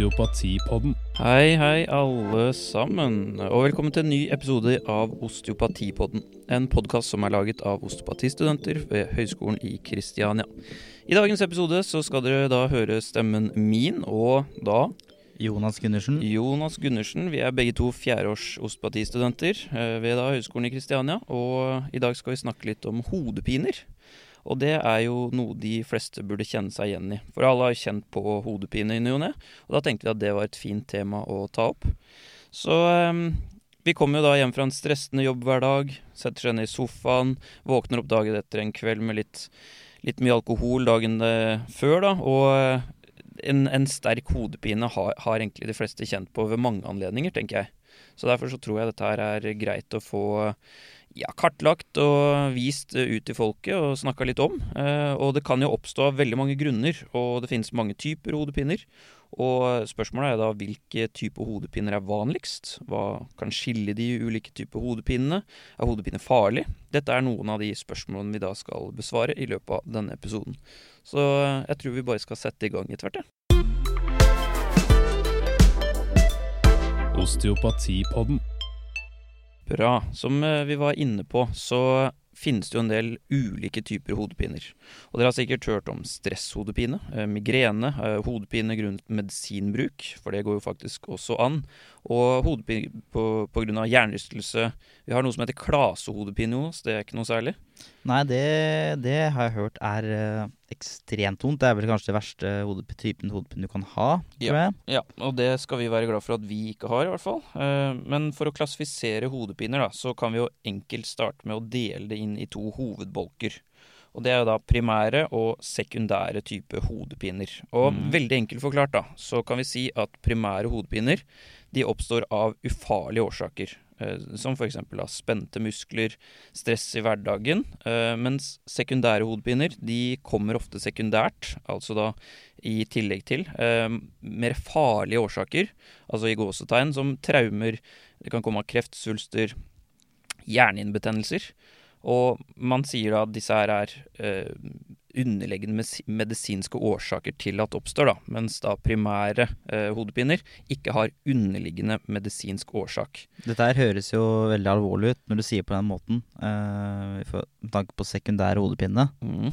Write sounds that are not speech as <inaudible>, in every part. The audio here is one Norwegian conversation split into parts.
Osteopatipodden. Hei, hei, alle sammen, og velkommen til en ny episode av Osteopatipodden. En podkast som er laget av osteopatistudenter ved Høgskolen i Kristiania. I dagens episode så skal dere da høre stemmen min, og da Jonas Gundersen. Jonas Gundersen. Vi er begge to fjerdeårs osteopatistudenter eh, ved da Høgskolen i Kristiania, og i dag skal vi snakke litt om hodepiner. Og det er jo noe de fleste burde kjenne seg igjen i. For alle har kjent på hodepine i ny og ne, og da tenkte vi at det var et fint tema å ta opp. Så um, vi kommer jo da hjem fra en stressende jobb hver dag, setter seg ned i sofaen, våkner opp dagen etter en kveld med litt, litt mye alkohol dagen før, da, og en, en sterk hodepine har, har, egentlig de fleste kjent på ved mange anledninger, tenker jeg. Så derfor så tror jeg dette her er greit å få ja, kartlagt og vist ut til folket og snakka litt om. Eh, og det kan jo oppstå av veldig mange grunner, og det finnes mange typer hodepiner. Og spørsmålet er da hvilke typer hodepiner er vanligst? Hva kan skille de ulike typer hodepinene? Er hodepine farlig? Dette er noen av de spørsmålene vi da skal besvare i løpet av denne episoden. Så jeg tror vi bare skal sette i gang etter hvert, jeg. Osteopatipodden. Bra. Som eh, vi var inne på, så finnes det jo en del ulike typer hodepiner. Og dere har sikkert hørt om stresshodepine, eh, migrene, eh, hodepine grunnet medisinbruk, for det går jo faktisk også an, og hodepine av hjernerystelse. Vi har noe som heter klasehodepine hos det er ikke noe særlig. Nei, det, det har jeg hørt er uh, ekstremt vondt. Det er vel kanskje det verste hodep typen hodepine du kan ha, tror ja. Ja, og det skal vi være glad for at vi ikke har, i hvert fall. Uh, men for å klassifisere hodepiner, da, så kan vi jo enkelt starte med å dele det inn i to hovedbolker. Og det er jo da primære og sekundære type hodepiner. Og mm. veldig enkelt forklart, da, så kan vi si at primære hodepiner de oppstår av ufarlige årsaker. Eh, som f.eks. spente muskler, stress i hverdagen. Eh, mens sekundære hodepiner de kommer ofte sekundært, altså da i tillegg til eh, mer farlige årsaker, altså i gåsetegn, som traumer, det kan komme av kreftsvulster, hjerneinnbetennelser. Og man sier da at disse her er underliggende medisinske årsaker til at oppstår, da, mens da primære eh, hodepiner ikke har underliggende medisinsk årsak. Dette her høres jo veldig alvorlig ut når du sier på den måten, eh, med tanke på sekundære hodepine. Mm.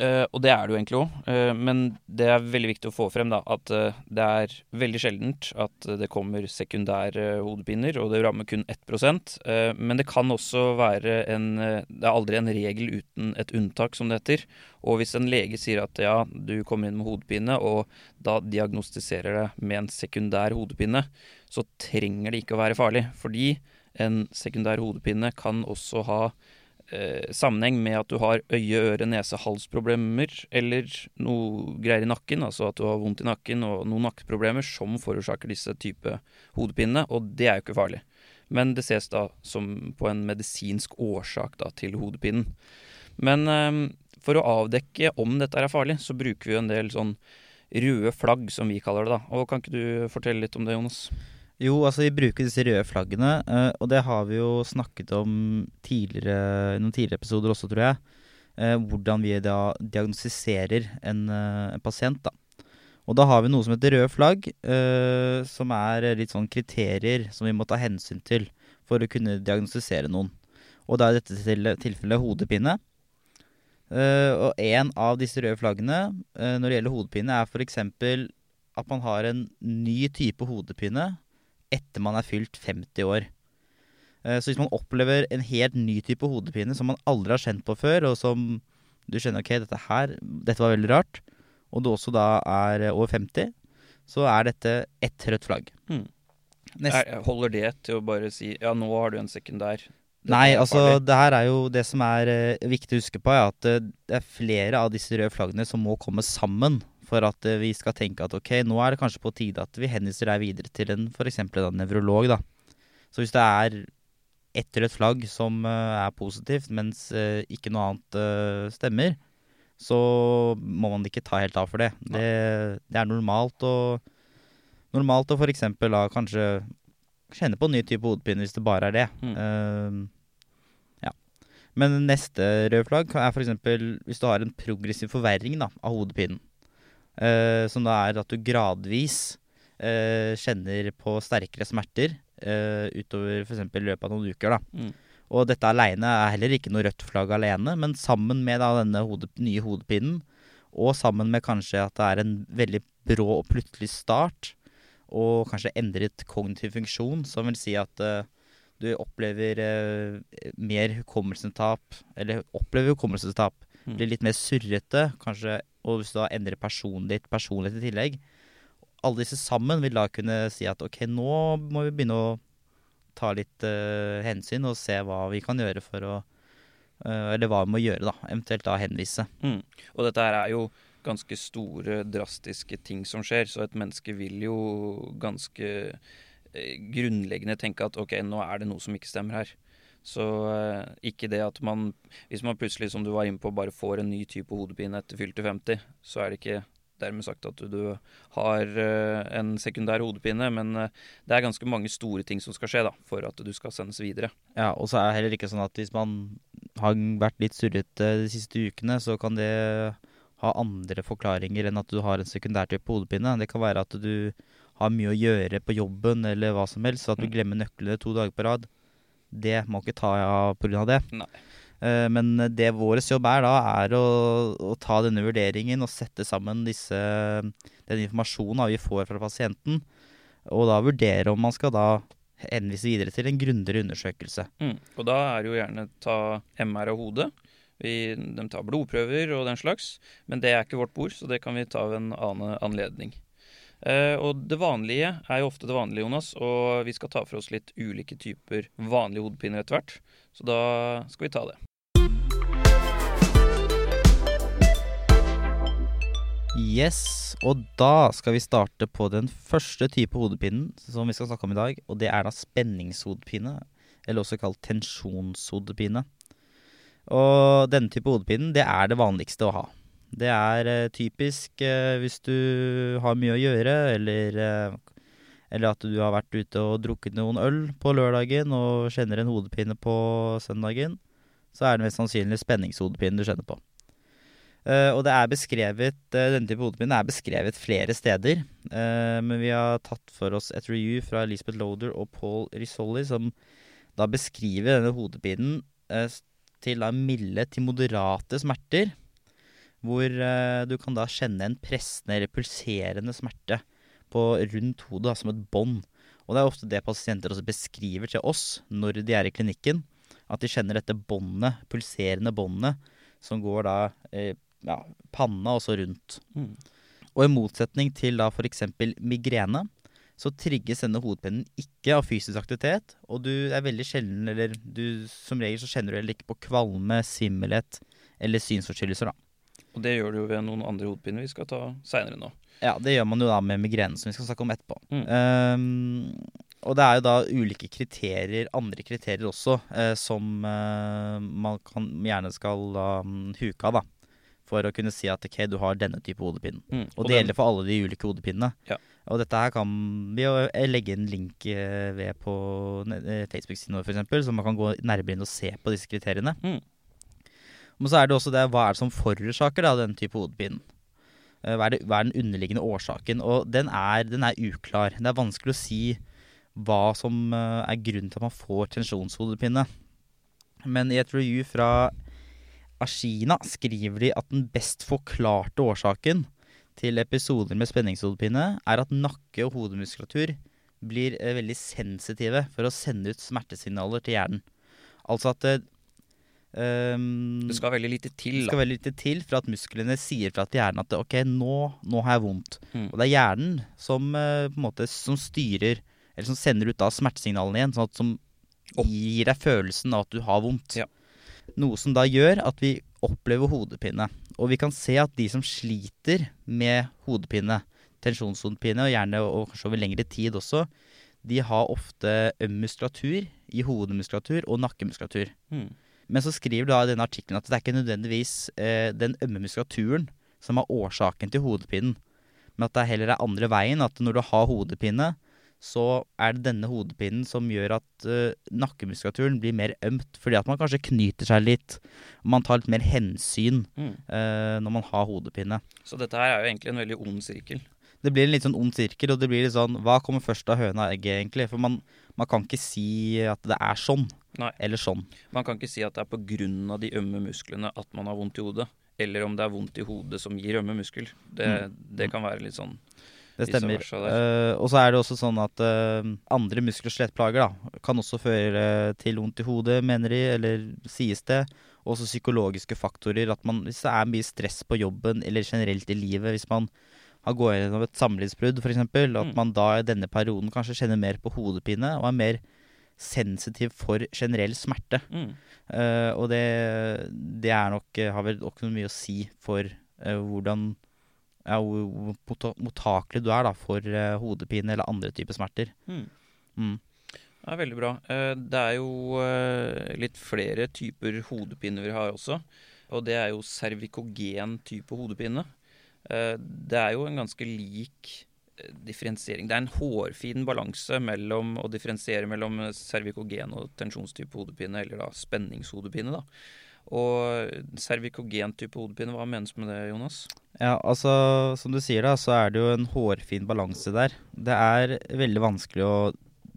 Uh, og det er det jo egentlig òg, uh, eh, men det er veldig viktig å få frem da, at uh, det er veldig sjeldent at det kommer sekundære hodepiner, og det rammer kun 1% Men det kan også være en Det er aldri en regel uten et unntak, som det heter. Og hvis en lege sier at ja, du kommer inn med hodepine, og da diagnostiserer det med en sekundær hodepine, så trenger det ikke å være farlig. Fordi en sekundær hodepine kan også ha sammenheng med at du har øye-, øre-, nese-, halsproblemer eller noe greier i nakken, altså at du har vondt i nakken og noen nakkeproblemer som forårsaker disse type hodepinene, og det er jo ikke farlig. Men det ses da som på en medisinsk årsak da, til hodepinen. Men eh, for å avdekke om dette er farlig, så bruker vi en del sånn røde flagg, som vi kaller det. da. Og Kan ikke du fortelle litt om det, Jonas? Jo, altså vi bruker disse røde flaggene, uh, og det har vi jo snakket om i noen tidligere episoder også, tror jeg. Uh, hvordan vi da diagnostiserer en, uh, en, pasient, da. Og da har vi noe som heter røde flagg, som er litt sånn kriterier som vi må ta hensyn til for å kunne diagnostisere noen. Og da er dette til, tilfellet hodepine. og en av disse røde flaggene når det gjelder hodepine, er f.eks. at man har en ny type hodepine etter man er fylt 50 år. Eh, så hvis man opplever en helt ny type hodepine som man aldri har kjent på før, og som du skjønner ok, dette her, dette var veldig rart, og du også da er over 50, så er dette ett rødt flagg. Hmm. Er, holder det til å bare si ja, nå har du en sekundær? Nei, altså det her er jo det som er uh, viktig å huske på, er at uh, det er flere av disse røde flaggene som må komme sammen for at eh, vi skal tenke at ok, nå er det kanskje på tide at vi henviser deg videre til en f.eks. en nevrolog. da. Så hvis det er ett rødt flagg som uh, er positivt, mens uh, ikke noe annet uh, stemmer, så må man ikke ta helt av for det. Det, det er normalt å Normalt å f.eks. da kanskje kjenne på en ny type hodepine hvis det bare er det. Mm. ja. Men neste røde flagg er f.eks. hvis du har en progressiv forverring da, av hodepinen. Eh, som da er at du gradvis uh, kjenner på sterkere smerter uh, utover f.eks. i løpet av noen uker. da. Mm. Og dette aleine er heller ikke noe rødt flagg alene, men sammen med da denne hode, nye hodepinen, og sammen med kanskje at det er en veldig brå og plutselig start, og kanskje endret kognitiv funksjon, som vil si at du opplever mer hukommelsestap, eller opplever hukommelsestap, Mm. blir litt mer surrete, kanskje, og hvis du da endrer personlighet, personlighet i tillegg. Alle disse sammen vil da kunne si at ok, nå må vi begynne å ta litt uh, hensyn og se hva vi kan gjøre for å uh, Eller hva vi må gjøre, da. Eventuelt da henvise. Mm. Og dette her er jo ganske store, drastiske ting som skjer, så et menneske vil jo ganske eh, grunnleggende tenke at ok, nå er det noe som ikke stemmer her. Så eh, ikke det at man Hvis man plutselig, som du var inne på, bare får en ny type hodepine etter fylte 50, så er det ikke dermed sagt at du, har eh, en sekundær hodepine, men eh, det er ganske mange store ting som skal skje da, for at du skal sendes videre. Ja, og så er det heller ikke sånn at hvis man har vært litt surrete de siste ukene, så kan det ha andre forklaringer enn at du har en sekundær type hodepine. Det kan være at du har mye å gjøre på jobben eller hva som helst, så at du Mm. glemmer nøklene to dager på rad. Det må ikke ta av pga. det. Nei. Eh, Men det vår jobb er da, er å, å ta denne vurderingen og sette sammen disse, den informasjonen vi får fra pasienten, og da vurdere om man skal da henvise videre til en grundigere undersøkelse. Mm. Og da er det jo gjerne ta MR av hodet. Vi, de tar blodprøver og den slags, men det er ikke vårt bord, så det kan vi ta ved en annen anledning. Eh, og det vanlige er jo ofte det vanlige, Jonas, og vi skal ta for oss litt ulike typer vanlige hodepiner etter hvert. Så da skal vi ta det. Yes, og da skal vi starte på den første type hodepinen som vi skal snakke om i dag, og det er da spenningshodepine, eller også kalt tensjonshodepine. Og denne type hodepinen, det er det vanligste å ha. Det er eh, typisk eh, hvis du har mye å gjøre, eller, eh, eller at du har vært ute og drukket noen øl på lørdagen og kjenner en hodepine på søndagen, så er det mest sannsynlig spenningshodepine du kjenner på. Og det er beskrevet, denne type hodepine er beskrevet flere steder. men vi har tatt for oss et review fra Elisabeth Loader og Paul Risolli, som da beskriver denne hodepinen til da milde til moderate smerter. Hvor eh, du kan da kjenne en pressende eller pulserende smerte på rundt hodet, da, som et bånd. Og det er ofte det pasienter også beskriver til oss når de er i klinikken. At de kjenner dette båndet, pulserende båndet, som går da eh, ja, panna og så rundt. Mm. Og i motsetning til da f.eks. migrene, så trigges denne hodepinen ikke av fysisk aktivitet. Og du er veldig sjelden, eller du, som regel så kjenner du heller ikke på kvalme, svimmelhet eller synsforstyrrelser, da. Og det gjør du jo ved noen andre hodepiner vi skal ta seinere nå. Ja, det gjør man jo da med migrene, som vi skal snakke om etterpå. Mm. Um, og det er jo da ulike kriterier, andre kriterier også, uh, som uh, man kan, gjerne skal mm, huke av, da. For å kunne si at ok, du har denne type hodepine. Mm. Og det den- gjelder for alle de ulike hodepinnene. Ja. Og dette her kan vi jo eh, legge en link ved på Facebook-siden vår, f.eks., så man kan gå nærmere inn og se på disse kriteriene. Mm. Men så er det også det hva er det som forårsaker denne type hodepinen. Eh, Hva er, hva er den underliggende årsaken? Og den er, den er uklar. Det er vanskelig å si hva som eh, er grunnen til at man får tensjonshodepine. Men i et review fra Ashina skriver de at den best forklarte årsaken til episoder med spenningshodepine er at nakke- og hodemuskulatur blir eh, veldig sensitive for å sende ut smertesignaler til hjernen. Altså at ehm, Det skal veldig lite til, det da. skal veldig lite til for at musklene sier fra til hjernen at ok, nå, nå har jeg vondt. Mm. Og det er hjernen som, eh, måte, som styrer, eller som sender ut da smertesignalene igjen, sånn at som gir deg følelsen av at du har vondt. Ja. Noe som da gjør at vi opplever hodepine. Og vi kan se at de som sliter med hodepine, tensjonshodepine, og gjerne og kanskje over lengre tid også, de har ofte øm muskulatur i hodemuskulatur og nakkemuskulatur. Mm. Men så skriver da i denne artikkelen at det er ikke nødvendigvis eh, den ømme muskulaturen som er årsaken til hodepinen, men at det heller er andre veien. At når du har hodepine, så er det denne hodepinen som gjør at eh, nakkemuskulaturen blir mer ømt. Fordi at man kanskje knyter seg litt. Man tar litt mer hensyn Mm. eh, når man har hodepine. Så dette her er jo egentlig en veldig ond sirkel. Det blir en litt sånn ond sirkel, og det blir litt sånn Hva kommer først av høna og egget, egentlig? For man, man kan ikke si at det er sånn. Nei. Eller sånn. Man kan ikke si at det er pga. de ømme musklene at man har vondt i hodet. Eller om det er vondt i hodet som gir ømme muskel. Det, det kan være litt sånn Det stemmer. Uh. Og så er det også sånn at uh, andre muskel- og skjelettplager kan også føre til vondt i hodet, mener de, eller sies det. Også psykologiske faktorer. At man, hvis det er mye stress på jobben eller generelt i livet, hvis man har gått gjennom et samlivsbrudd f.eks., at Mm. man da i denne perioden kanskje kjenner mer på hodepine og er mer sensitiv for generell smerte. mm. Uh, og det, det er nok, eh, har vel også mye å si for uh, hvordan ja, hvor mottakelig du er da, for uh, hodepine eller andre typer smerter. Mm. Mm. Det er veldig bra. Det er jo litt flere typer hodepine vi har også. Og det er jo cervikogen type hodepine. Det er jo en ganske lik differensiering. Det er en hårfin balanse mellom å differensiere mellom cervikogen og tensjonstype hodepine, eller da spenningshodepine, da. Og cervikogen type hodepine, hva menes med det, Jonas? Ja, altså som du sier da, så er det jo en hårfin balanse der. Det er veldig vanskelig å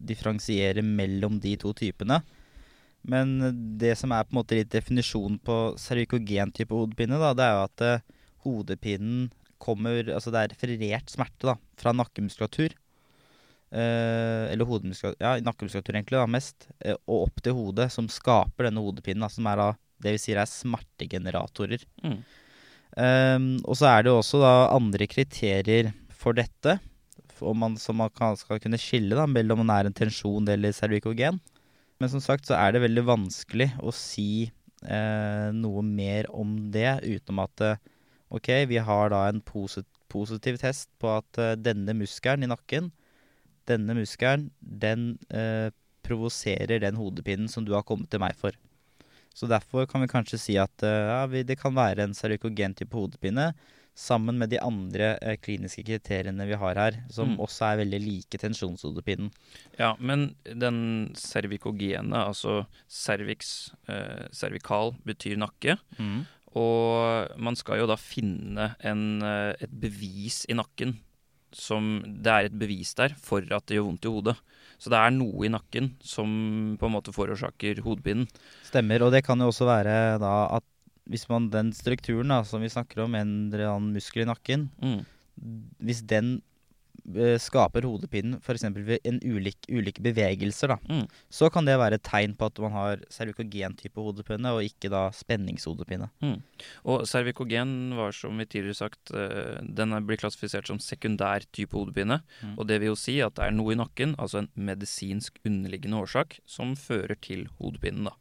differensiere mellom de to typene. Men det som er på en måte litt definisjonen på cervikogen type hodepine, da, det er jo at eh, hodepinen kommer Altså det er referert smerte da, fra nakkemuskulatur. Eh, eller hodemuskulatur Ja, nakkemuskulatur egentlig, da, mest. Eh, og opp til hodet, som skaper denne hodepinen, da, som er da det vi sier er smertegeneratorer. Mm. Ehm, og så er det jo også da andre kriterier for dette, for man, som man kan, skal kunne skille da, mellom om det er en tensjon eller cervikogen. Men som sagt så er det veldig vanskelig å si eh, noe mer om det, utenom at eh, ok, vi har da en posit positiv test på at uh, denne muskelen i nakken, denne muskelen, den uh, provoserer den hodepinen som du har kommet til meg for. Så derfor kan vi kanskje si at uh, ja, det kan være en cervikogen type hodepine, sammen med de andre eh, kliniske kriteriene vi har her, som Mm. også er veldig like tensjonshodepinen. Ja, men den cervikogene, altså cervix, eh, cervikal betyr nakke. Og man skal jo da finne en, eh, et bevis i nakken som Det er et bevis der for at det gjør vondt i hodet. Så det er noe i nakken som på en måte forårsaker hodepinen. Stemmer, og det kan jo også være da at hvis man den strukturen da, som vi snakker om, en eller annen muskel i nakken, Mm. hvis den skaper hodepinen f.eks. ved en ulik, ulike bevegelser, da, Mm. så kan det være et tegn på at man har cervikogen type hodepine, og ikke da spenningshodepine. Og cervikogen var som vi tidligere sagt, eh, den er- blir klassifisert som sekundær type hodepine. Mm. Og det vil jo si at det er noe i nakken, altså en medisinsk underliggende årsak, som fører til hodepinen. da.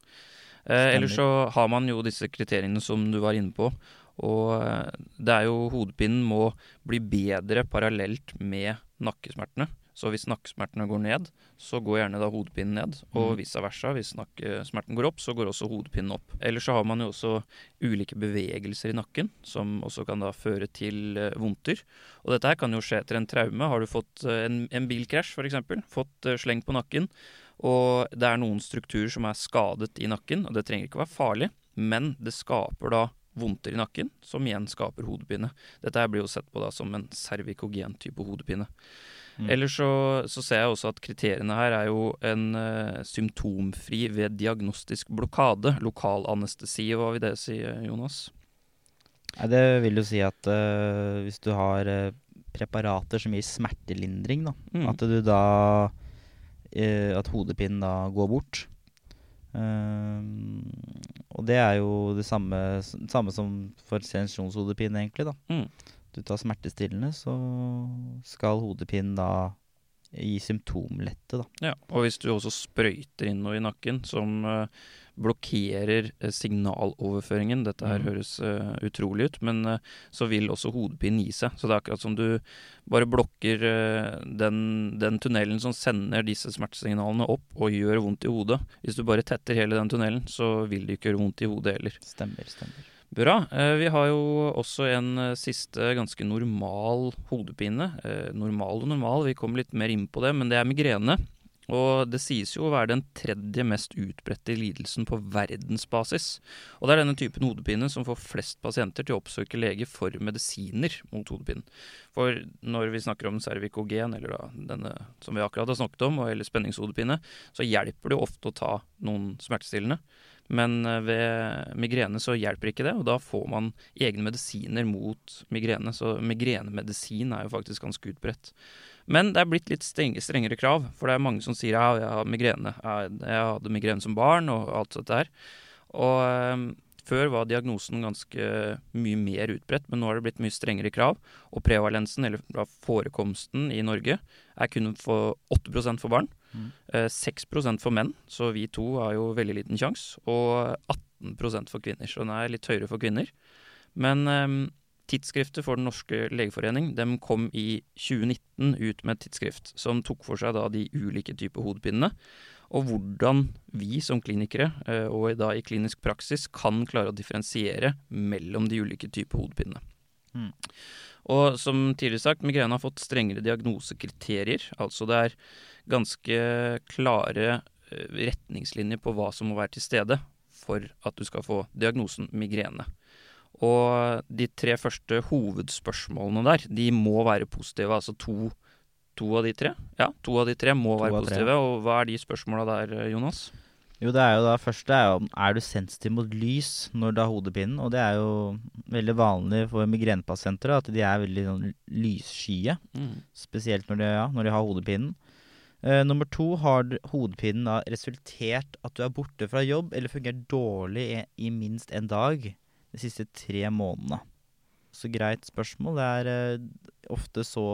Eh, ellers så har man jo disse kriteriene som du var inne på. Og eh, det er jo hodepinen må bli bedre parallelt med nakkesmertene. Så hvis nakkesmertene går ned, så går gjerne da hodepinen ned. Og Mm. vice versa. Hvis nakkesmerten går opp, så går også hodepinen opp. Ellers så har man jo også ulike bevegelser i nakken, som også kan da føre til eh, vondter. Og dette her kan jo skje etter en traume. Har du fått eh, en, en bilkrasj, f.eks., fått sleng på nakken, og det er noen strukturer som er skadet i nakken, og det trenger ikke være farlig, men det skaper da vondter i nakken, som igjen skaper hodepine. Dette her blir jo sett på da som en cervikogen type hodepine. Mm. Ellers så, så ser jeg også at kriteriene her er jo en uh, symptomfri ved diagnostisk blokade. Lokal anestesi, hva vil det si, eh, Jonas? Nei, det vil jo si at uh, hvis du har uh, preparater som gir smertelindring, da, Mm. at du da At hodepinen da går bort. Eh, og det er jo det samme, samme som for sensjonshodepine, egentlig. da. Mm. Du tar smertestillende, så skal hodepinen da gi symptomlette, da. Ja, og hvis du også sprøyter inn noe i nakken som uh, blokkerer eh, signaloverføringen Dette her mm. høres uh, utrolig ut, men så vil også hodepinen gi seg. Så det er akkurat som du bare blokker den, den tunnelen som sender disse smertesignalene opp og gjør vondt i hodet. Hvis du bare tetter hele den tunnelen, så vil det ikke gjøre vondt i hodet heller. Stemmer, stemmer. Bra. Eh, vi har jo også en eh, siste ganske normal hodepine. Eh, normal og normal, vi kommer litt mer inn på det, men det er migrene. Og det sies jo å være den tredje mest utbredte lidelsen på verdensbasis. Og det er denne typen hodepine som får flest pasienter til å oppsøke lege for medisiner mot hodepinen. For når vi snakker om cervikogen, eller da denne som vi akkurat har snakket om, eller spenningshodepine, så hjelper det jo ofte å ta noen smertestillende. Men eh, ved migrene så hjelper ikke det, og da får man egne medisiner mot migrene. Så migrenemedisin er jo faktisk ganske utbredt. Men det er blitt litt strengere krav, for det er mange som sier ja, jeg har migrene. Jeg hadde migrene som barn og alt sånt der. Og um, før var diagnosen ganske mye mer utbredt, men nå har det blitt mye strengere krav. Og prevalensen, eller forekomsten i Norge, er kun for 8% for barn. Mm. 6% for menn, så vi to har jo veldig liten sjanse. Og 18% for kvinner, så den er litt høyere for kvinner. Men um, tidsskriftet for Den norske legeforening de kom i 2019 ut med et tidsskrift som tok for seg da de ulike typer hodepinene. Og hvordan vi som klinikere, eh, og da i klinisk praksis, kan klare å differensiere mellom de ulike typer hodepinene. Mm. Og som tidligere sagt, migrene har fått strengere diagnosekriterier. Altså det er ganske klare eh, retningslinjer på hva som må være til stede for at du skal få diagnosen migrene. Og de tre første hovedspørsmålene der, de må være positive. Altså to, to av de tre. Ja, to av de tre må to være positive. Og hva er de spørsmåla der, Jonas? Jo, det er jo da første er jo er du sensitiv mot lys når du har hodepinen. Og det er jo veldig vanlig for migrenepasienter at de er veldig sånn lysskye. Mm. Spesielt når de, ja, når de har hodepinen. Uh, nummer to har hodepinen da resultert at du er borte fra jobb eller fungerer dårlig i, i, minst en dag de siste tre månedene. Så greit spørsmål. Det er uh, ofte så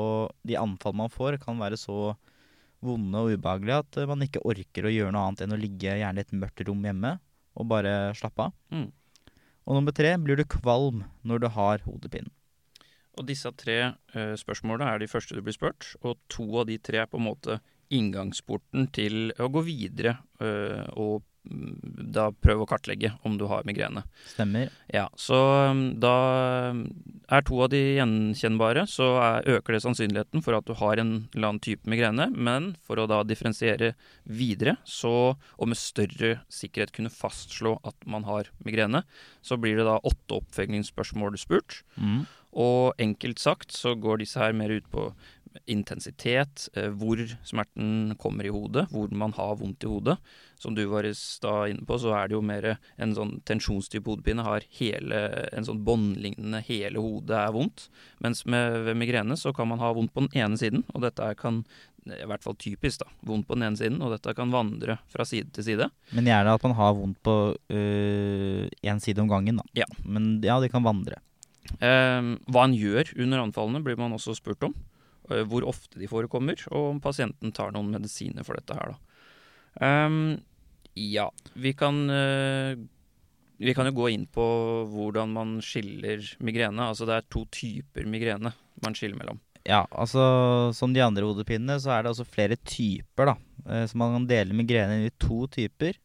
De anfall man får, kan være så vonde og ubehagelige at uh, man ikke orker å gjøre noe annet enn å ligge gjerne i et mørkt rom hjemme og bare slappe av. Mm. Og nummer tre blir du kvalm når du har hodepinen. Og disse tre uh, spørsmålene er de første du blir spurt, og to av de tre er på en måte inngangsporten til å gå videre øh, og da prøve å kartlegge om du har migrene. Stemmer. Ja, Så mm, da er to av de gjenkjennbare, så er, øker det sannsynligheten for at du har en eller annen type migrene. Men for å da differensiere videre, så, og med større sikkerhet kunne fastslå at man har migrene, så blir det da åtte oppfølgingsspørsmål spurt. Mm. Og enkelt sagt så går disse her mer ut på intensitet, eh, hvor smerten kommer i hodet, hvor man har vondt i hodet. Som du var da inne på, så er det jo mer en sånn tensjonstype hodepine. Har hele, en sånn båndlignende Hele hodet er vondt. Mens med, ved migrene så kan man ha vondt på den ene siden, og dette kan i hvert fall typisk, da. Vondt på den ene siden, og dette kan vandre fra side til side. Men gjerne at man har vondt på én øh, side om gangen, da. Ja. Men ja, det kan vandre. Eh, hva en gjør under anfallene, blir man også spurt om. Eh, hvor ofte de forekommer, og om pasienten tar noen medisiner for dette her, da. Um, ja, vi kan uh, Vi kan jo gå inn på hvordan man skiller migrene. Altså det er to typer migrene man skiller mellom. Ja, altså som de andre hodepinene, så er det også flere typer, da. Eh, så man kan dele migrene i to typer.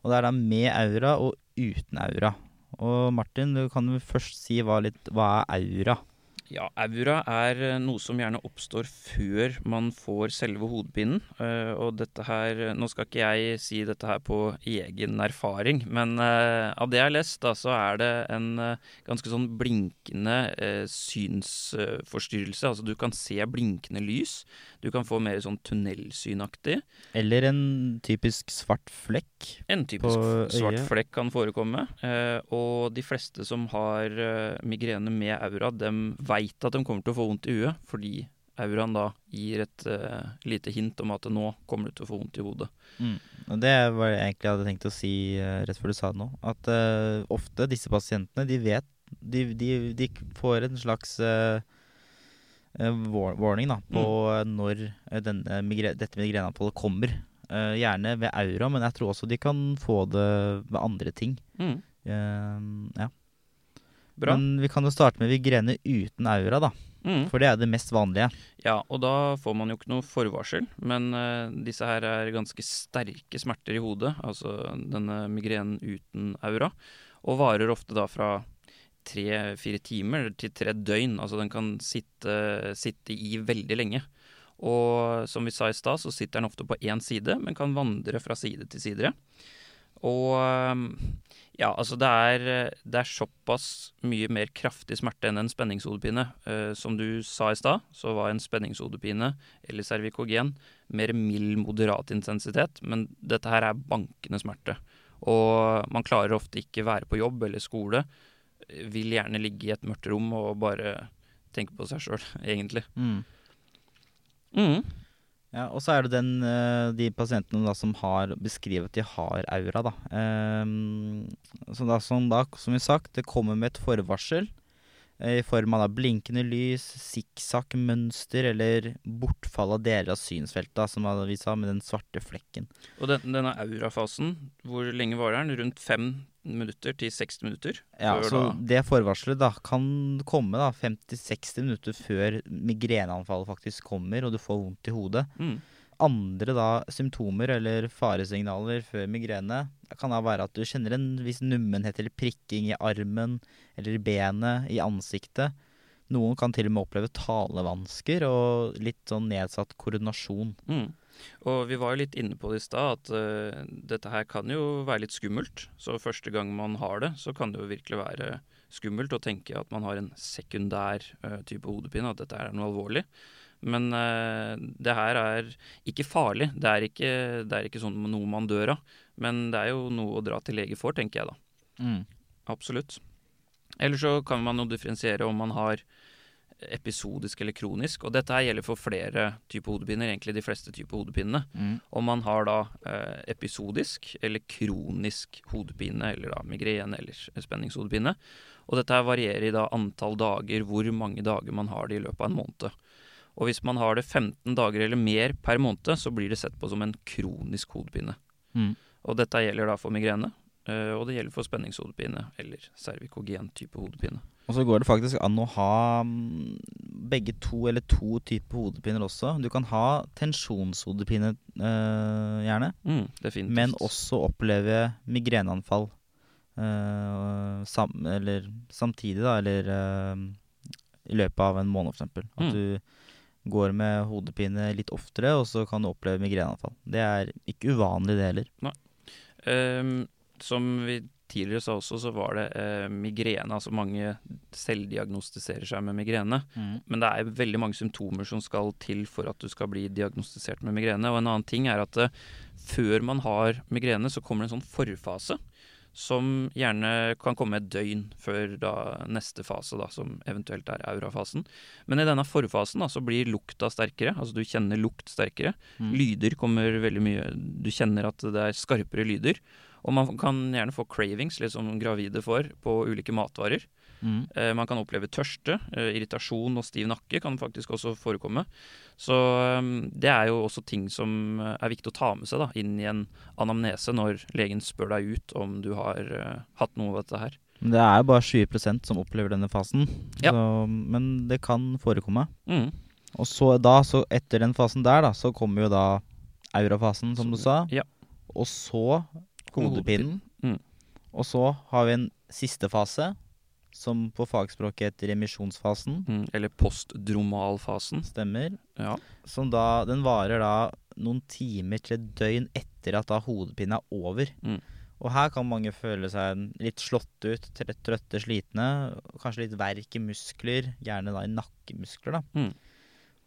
Og det er da med aura og uten aura. Og Martin, du kan jo først si hva, litt, hva er aura? Ja, aura er eh, noe som gjerne oppstår før man får selve hodepinen. Uh, og dette her Nå skal ikke jeg si dette her på egen erfaring, men av det jeg har lest, da, så er det en ganske sånn blinkende synsforstyrrelse. Altså du kan se blinkende lys. Du kan få mer sånn tunnelsynaktig. Eller en typisk svart flekk. En typisk svart flekk kan forekomme. og de fleste som har migrene med aura, dem veit at de kommer til å få vondt i huet, fordi auraen da gir et eh, lite hint om at nå kommer du til å få vondt i hodet. Mm. Og Det var det egentlig jeg hadde tenkt å si uh, rett før du sa det nå. At uh, ofte disse pasientene, de vet De, de, de får en slags warning da, på mm. når denne dette migreneanfallet kommer. gjerne ved aura, men jeg tror også de kan få det ved andre ting. Mm. ja. Bra. Men vi kan jo starte med migrene uten aura, da. Mm. For det er det mest vanlige. Ja, og da får man jo ikke noe forvarsel. Men uh, disse her er ganske sterke smerter i hodet, altså denne migrenen uten aura. Og varer ofte da fra tre-fire timer til tre døgn. Altså den kan sitte, sitte i veldig lenge. Og som vi sa i stad, så sitter den ofte på én side, men kan vandre fra side til side. Og ja, altså det er, det er såpass mye mer kraftig smerte enn en spenningshodepine. Eh, som du sa i stad, så var en spenningshodepine eller cervikogen mer mild, moderat intensitet, men dette her er bankende smerte. Og man klarer ofte ikke være på jobb eller skole. Vil gjerne ligge i et mørkt rom og bare tenke på seg sjøl, <laughs> egentlig. Mm. Mm. Ja, og så er det den, eh, de pasientene da, som har beskrevet at de har aura. Da. Um, så da, som, da, som vi sagt, det kommer med et forvarsel eh, i form av da, blinkende lys, sikksakk-mønster eller bortfall av deler av synsfeltet, som vi sa, med den svarte flekken. Og den, denne aurafasen, hvor lenge varer den? Rundt fem minutter til 60 minutter. Ja, så da. det forvarselet da kan komme da 50-60 minutter før migreneanfallet faktisk kommer, og du får vondt i hodet. Mm. Andre da symptomer eller faresignaler før migrene kan da være at du kjenner en viss nummenhet eller prikking i armen eller i benet, i ansiktet. Noen kan til og med oppleve talevansker og litt sånn nedsatt koordinasjon. Mm. Og vi var jo litt inne på det i stad, at uh, dette her kan jo være litt skummelt. Så første gang man har det, så kan det jo virkelig være skummelt å tenke at man har en sekundær uh, type hodepine, at dette er noe alvorlig. Men uh, det her er ikke farlig. Det er ikke, det er ikke sånn noe man dør av. Men det er jo noe å dra til lege for, tenker jeg da. Mm. Absolutt. Eller så kan man jo differensiere om man har episodisk eller kronisk. Og dette her gjelder for flere typer hodepiner, egentlig de fleste typer hodepinene. Mm. Om man har da eh, episodisk eller kronisk hodepine, eller da migrene eller spenningshodepine. Og dette her varierer i da antall dager, hvor mange dager man har det i løpet av en måned. Og hvis man har det 15 dager eller mer per måned, så blir det sett på som en kronisk hodepine. Mm. Og dette gjelder da for migrene, og det gjelder for spenningshodepine eller cervikogen type hodepine. Og så går det faktisk an å ha mm, begge to eller to typer hodepiner også. Du kan ha tensjonshodepine øh, gjerne, mm, men også oppleve migreneanfall øh, sam, eller samtidig, da, eller øh, i løpet av en måned, f.eks. At Mm. du går med hodepine litt oftere, og så kan du oppleve migreneanfall. Det er ikke uvanlig, det heller. Ehm, som vi tidligere sa også, så var det eh, migrene. Altså mange selvdiagnostiserer seg med migrene. Men det er veldig mange symptomer som skal til for at du skal bli diagnostisert med migrene. Og en annen ting er at eh, før man har migrene, så kommer det en sånn forfase. Som gjerne kan komme et døgn før da neste fase, da, som eventuelt er aurafasen. Men i denne forfasen da, så blir lukta sterkere. Altså du kjenner lukt sterkere. Mm. Lyder kommer veldig mye Du kjenner at det er skarpere lyder. Og man kan gjerne få cravings, litt som gravide får, på ulike matvarer. Mm. Eh, man kan oppleve tørste, eh, irritasjon og stiv nakke kan faktisk også forekomme. Så eh, det er jo også ting som eh, er viktig å ta med seg da, inn i en anamnese når legen spør deg ut om du har eh, hatt noe av dette her. Men Det er jo bare 20% som opplever denne fasen, Ja. så, men det kan forekomme. Mm. Og så da, så etter den fasen der, da, så kommer jo da aurafasen, som du sa. Ja. Og så hodepinen. Mm. Og så har vi en siste fase, som på fagspråket heter remisjonsfasen. Mm. Eller postdromalfasen. Stemmer. Ja. Som da, den varer da noen timer til et døgn etter at da hodepinen er over. Mm. Og her kan mange føle seg litt slått ut, trøtt- trøtte, slitne. Kanskje litt verk i muskler, gjerne da i nakkemuskler, da. Mm.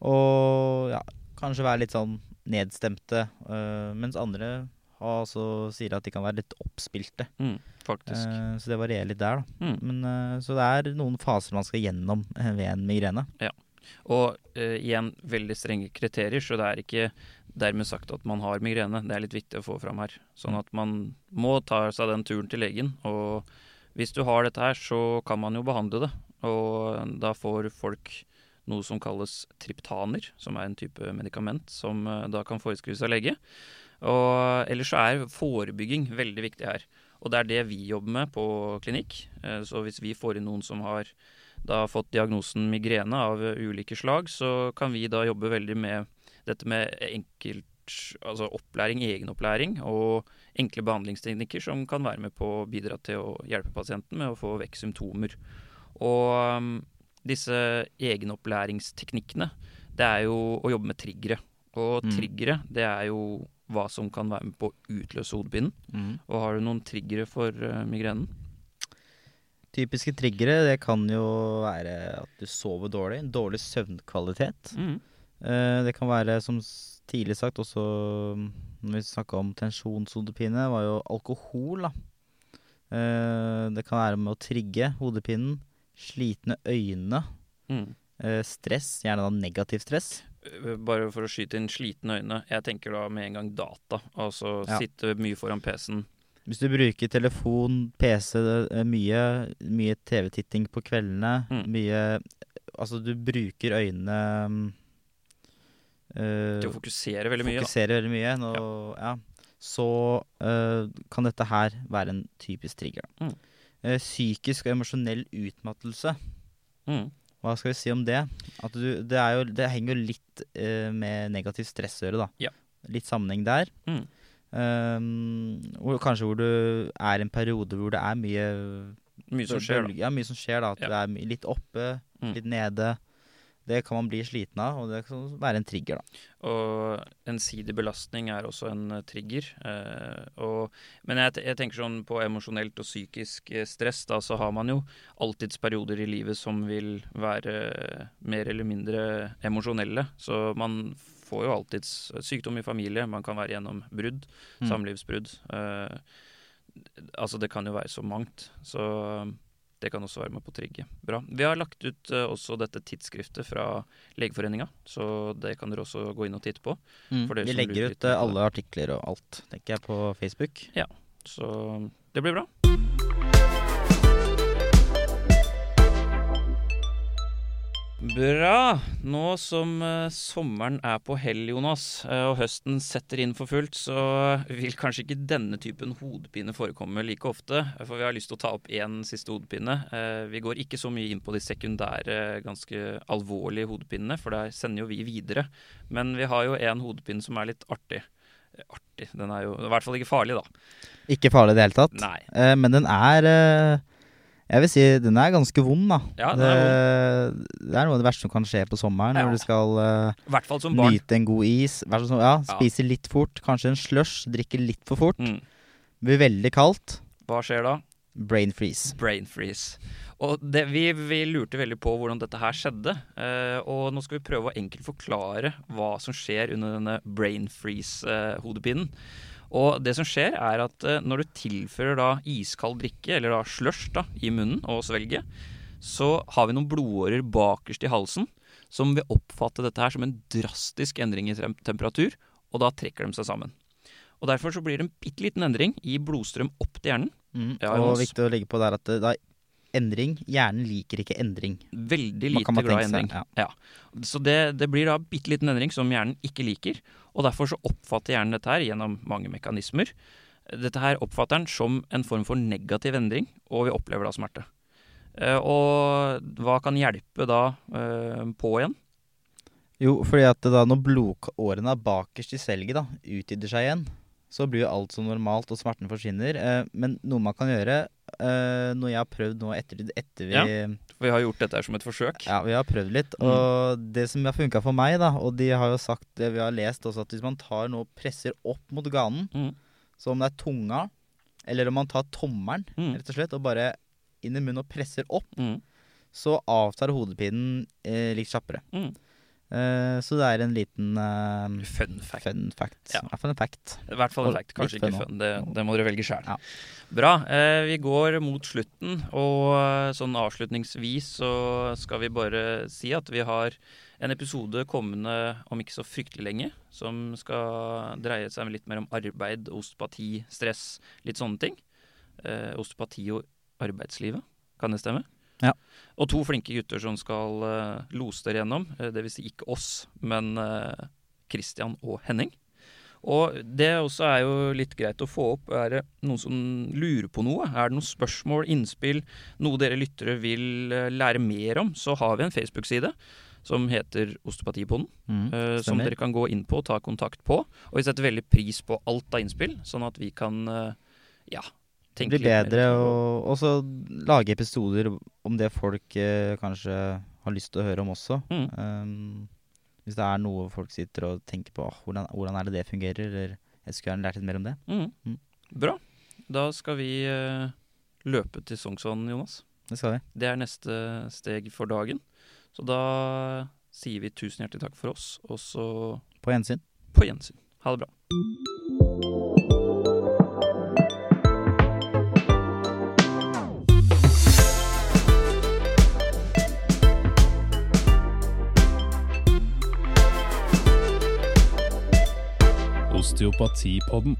Og ja, kanskje være litt sånn nedstemte. øh, mens andre har så sier at de kan være litt oppspilte. Mm. Faktisk. Eh, så det varierer litt der, da. Mm. Men, eh, så det er noen faser man skal gjennom eh, ved en migrene. Ja. Og eh, igjen veldig strenge kriterier, så det er ikke dermed sagt at man har migrene. Det er litt viktig å få fram her. Sånn at man må ta seg den turen til legen. Og hvis du har dette her, så kan man jo behandle det. Og da får folk noe som kalles triptaner, som er en type medikament som eh, da kan foreskrives av lege. Og ellers så er forebygging veldig viktig her. Og det er det vi jobber med på klinikk. Eh, Så hvis vi får inn noen som har da fått diagnosen migrene av ulike slag, så kan vi da jobbe veldig med dette med enkelt Altså opplæring, egenopplæring og enkle behandlingsteknikker som kan være med på å bidra til å hjelpe pasienten med å få vekk symptomer. Og um, disse egenopplæringsteknikkene, det er jo å jobbe med triggere. Og Mm. triggere, det er jo hva som kan være med på å utløse hodepinen. Mm. Og har du noen triggere for uh, migrenen? Typiske triggere det kan jo være at du sover dårlig, dårlig søvnkvalitet. Mm. Uh, det kan være, som tidlig sagt, også mm, når vi snakka om tensjonshodepine, var jo alkohol, da. Uh, det kan være med å trigge hodepinen. Slitne øyne. Mm. stress, gjerne da negativ stress. Uh, Bare for å skyte inn slitne øyne. Jeg tenker da med en gang data. Altså Ja. sitte mye foran PC-en. Hvis du bruker telefon, PC eh, mye, mye TV-titting på kveldene, Mm. mye Altså, du bruker øynene mm, eh, Til å fokusere veldig mye. Da. veldig mye, nå, ja. så øh, kan dette her være en typisk trigger. Mm. Eh, psykisk og emosjonell utmattelse. Mm. Hva skal vi si om det? At du, det, er jo, det henger jo litt uh, med negativt stress å gjøre, da. Ja. Litt sammenheng der. Mm. Um, kanskje hvor du er i en periode hvor det er mye Mye som skjer, da. Ja, mye som skjer, da. At Ja. du er litt oppe, Mm. litt nede. Det kan man bli sliten av, og det kan være en trigger, da. Og ensidig belastning er også en eh, trigger. Eh, og, men jeg, jeg tenker sånn på emosjonelt og psykisk eh, stress, da så har man jo alltids perioder i livet som vil være eh, mer eller mindre emosjonelle. Så man får jo alltids sykdom i familie, man kan være gjennom brudd, Mm. samlivsbrudd. Eh, altså det kan jo være så mangt. Så det kan også være med på å trigge. Bra. Vi har lagt ut uh, også dette tidsskriftet fra Legeforeninga, så det kan dere også gå inn og titte på. For Vi legger ut eh, alle artikler og alt, tenker jeg, på Facebook. Ja, Så det blir bra. Bra. Nå som eh, sommeren er på hell, Jonas, eh, og høsten setter inn for fullt, så vil kanskje ikke denne typen hodepine forekomme like ofte. For vi har lyst til å ta opp én siste hodepine. Eh, vi går ikke så mye inn på de sekundære, ganske alvorlige hodepinene, for der sender jo vi videre. Men vi har jo en hodepine som er litt artig. Artig. Den er jo i hvert fall ikke farlig, da. Ikke farlig i det hele tatt. Nei. Men den er Jeg vil si den er ganske vond, da. Ja, det, er det er noe av det verste som kan skje på sommeren, Ja. når du skal uh, hvert fall som barn. nyte en god is. Så, ja, spise litt fort. Kanskje en slush. Drikke litt for fort. Mm. Blir veldig kaldt. Hva skjer da? Brain freeze. Brain freeze. Og det, vi, vi lurte veldig på hvordan dette her skjedde. Uh, og nå skal vi prøve å enkelt forklare hva som skjer under denne brain freeze-hodepinen. Og det som skjer, er at eh, når du tilfører da iskald drikke, eller da slush, da, i munnen og svelget, så har vi noen blodårer bakerst i halsen som vil oppfatte dette her som en drastisk endring i temperatur, og da trekker de seg sammen. Og Derfor så blir det en bitte liten endring i blodstrøm opp til hjernen. Mm. Ja, og viktig å legge på der at det, det er endring. Hjernen liker ikke endring. Veldig lite glad i seg, endring. ja. Ja. Så det, det blir da bitte liten endring som hjernen ikke liker. Og derfor så oppfatter hjernen dette her gjennom mange mekanismer. Dette her oppfatter den som en form for negativ endring, og vi opplever da smerte. Eh, og hva kan hjelpe da eh, på igjen? Jo, fordi at da når blodårene bakerst i selget da, utvider seg igjen, så blir jo alt som normalt, og smerten forsvinner. Eh, men noe man kan gjøre, eh, noe jeg har prøvd nå etter, etter vi Ja. Vi har gjort dette her som et forsøk. Ja, vi har prøvd litt. Mm. Og det som har funka for meg, da, og de har jo sagt det vi har lest også, at hvis man tar noe og presser opp mot ganen, Mm. så om det er tunga, eller om man tar tommelen, Mm. rett og slett, og bare inn i munnen og presser opp, Mm. så avtar hodepinen eh, litt kjappere. Mm. Eh, så det er en liten eh, Fun fact. fun fact. Ja. En fact. I hvert fall en fact, kanskje ikke fun fun. Det, det må dere velge sjøl. Ja. Bra. Eh, vi går mot slutten, og sånn avslutningsvis så skal vi bare si at vi har en episode kommende om ikke så fryktelig lenge, som skal dreie seg litt mer om arbeid, osteopati, stress, litt sånne ting. Osteopati og arbeidslivet, kan det stemme? Ja. Og to flinke gutter som skal uh, lose dere gjennom. Uh, det vil si ikke oss, men Christian og Henning. Og det også er jo litt greit å få opp. Er det noen som lurer på noe? Er det noen spørsmål, innspill, noe dere lyttere vil eh, lære mer om, så har vi en Facebook-side som heter Osteopatipodden. Mm, uh, som dere kan gå inn på og ta kontakt på. Og vi setter veldig pris på alt av innspill, sånn at vi kan uh, ja, Det blir bedre, ut og også lage episoder om det folk eh, kanskje har lyst til å høre om også. Mm. Um, hvis det er noe folk sitter og tenker på, oh, hvordan, hvordan er det det fungerer, eller jeg skulle gjerne lært litt mer om det. Mm. Mm. Bra. Da skal vi eh, løpe til Sognsvann, Jonas. Det skal vi. Det er neste steg for dagen. Så da sier vi tusen hjertelig takk for oss, og så På gjensyn. på gjensyn. Ha det bra. Osteopatipodden.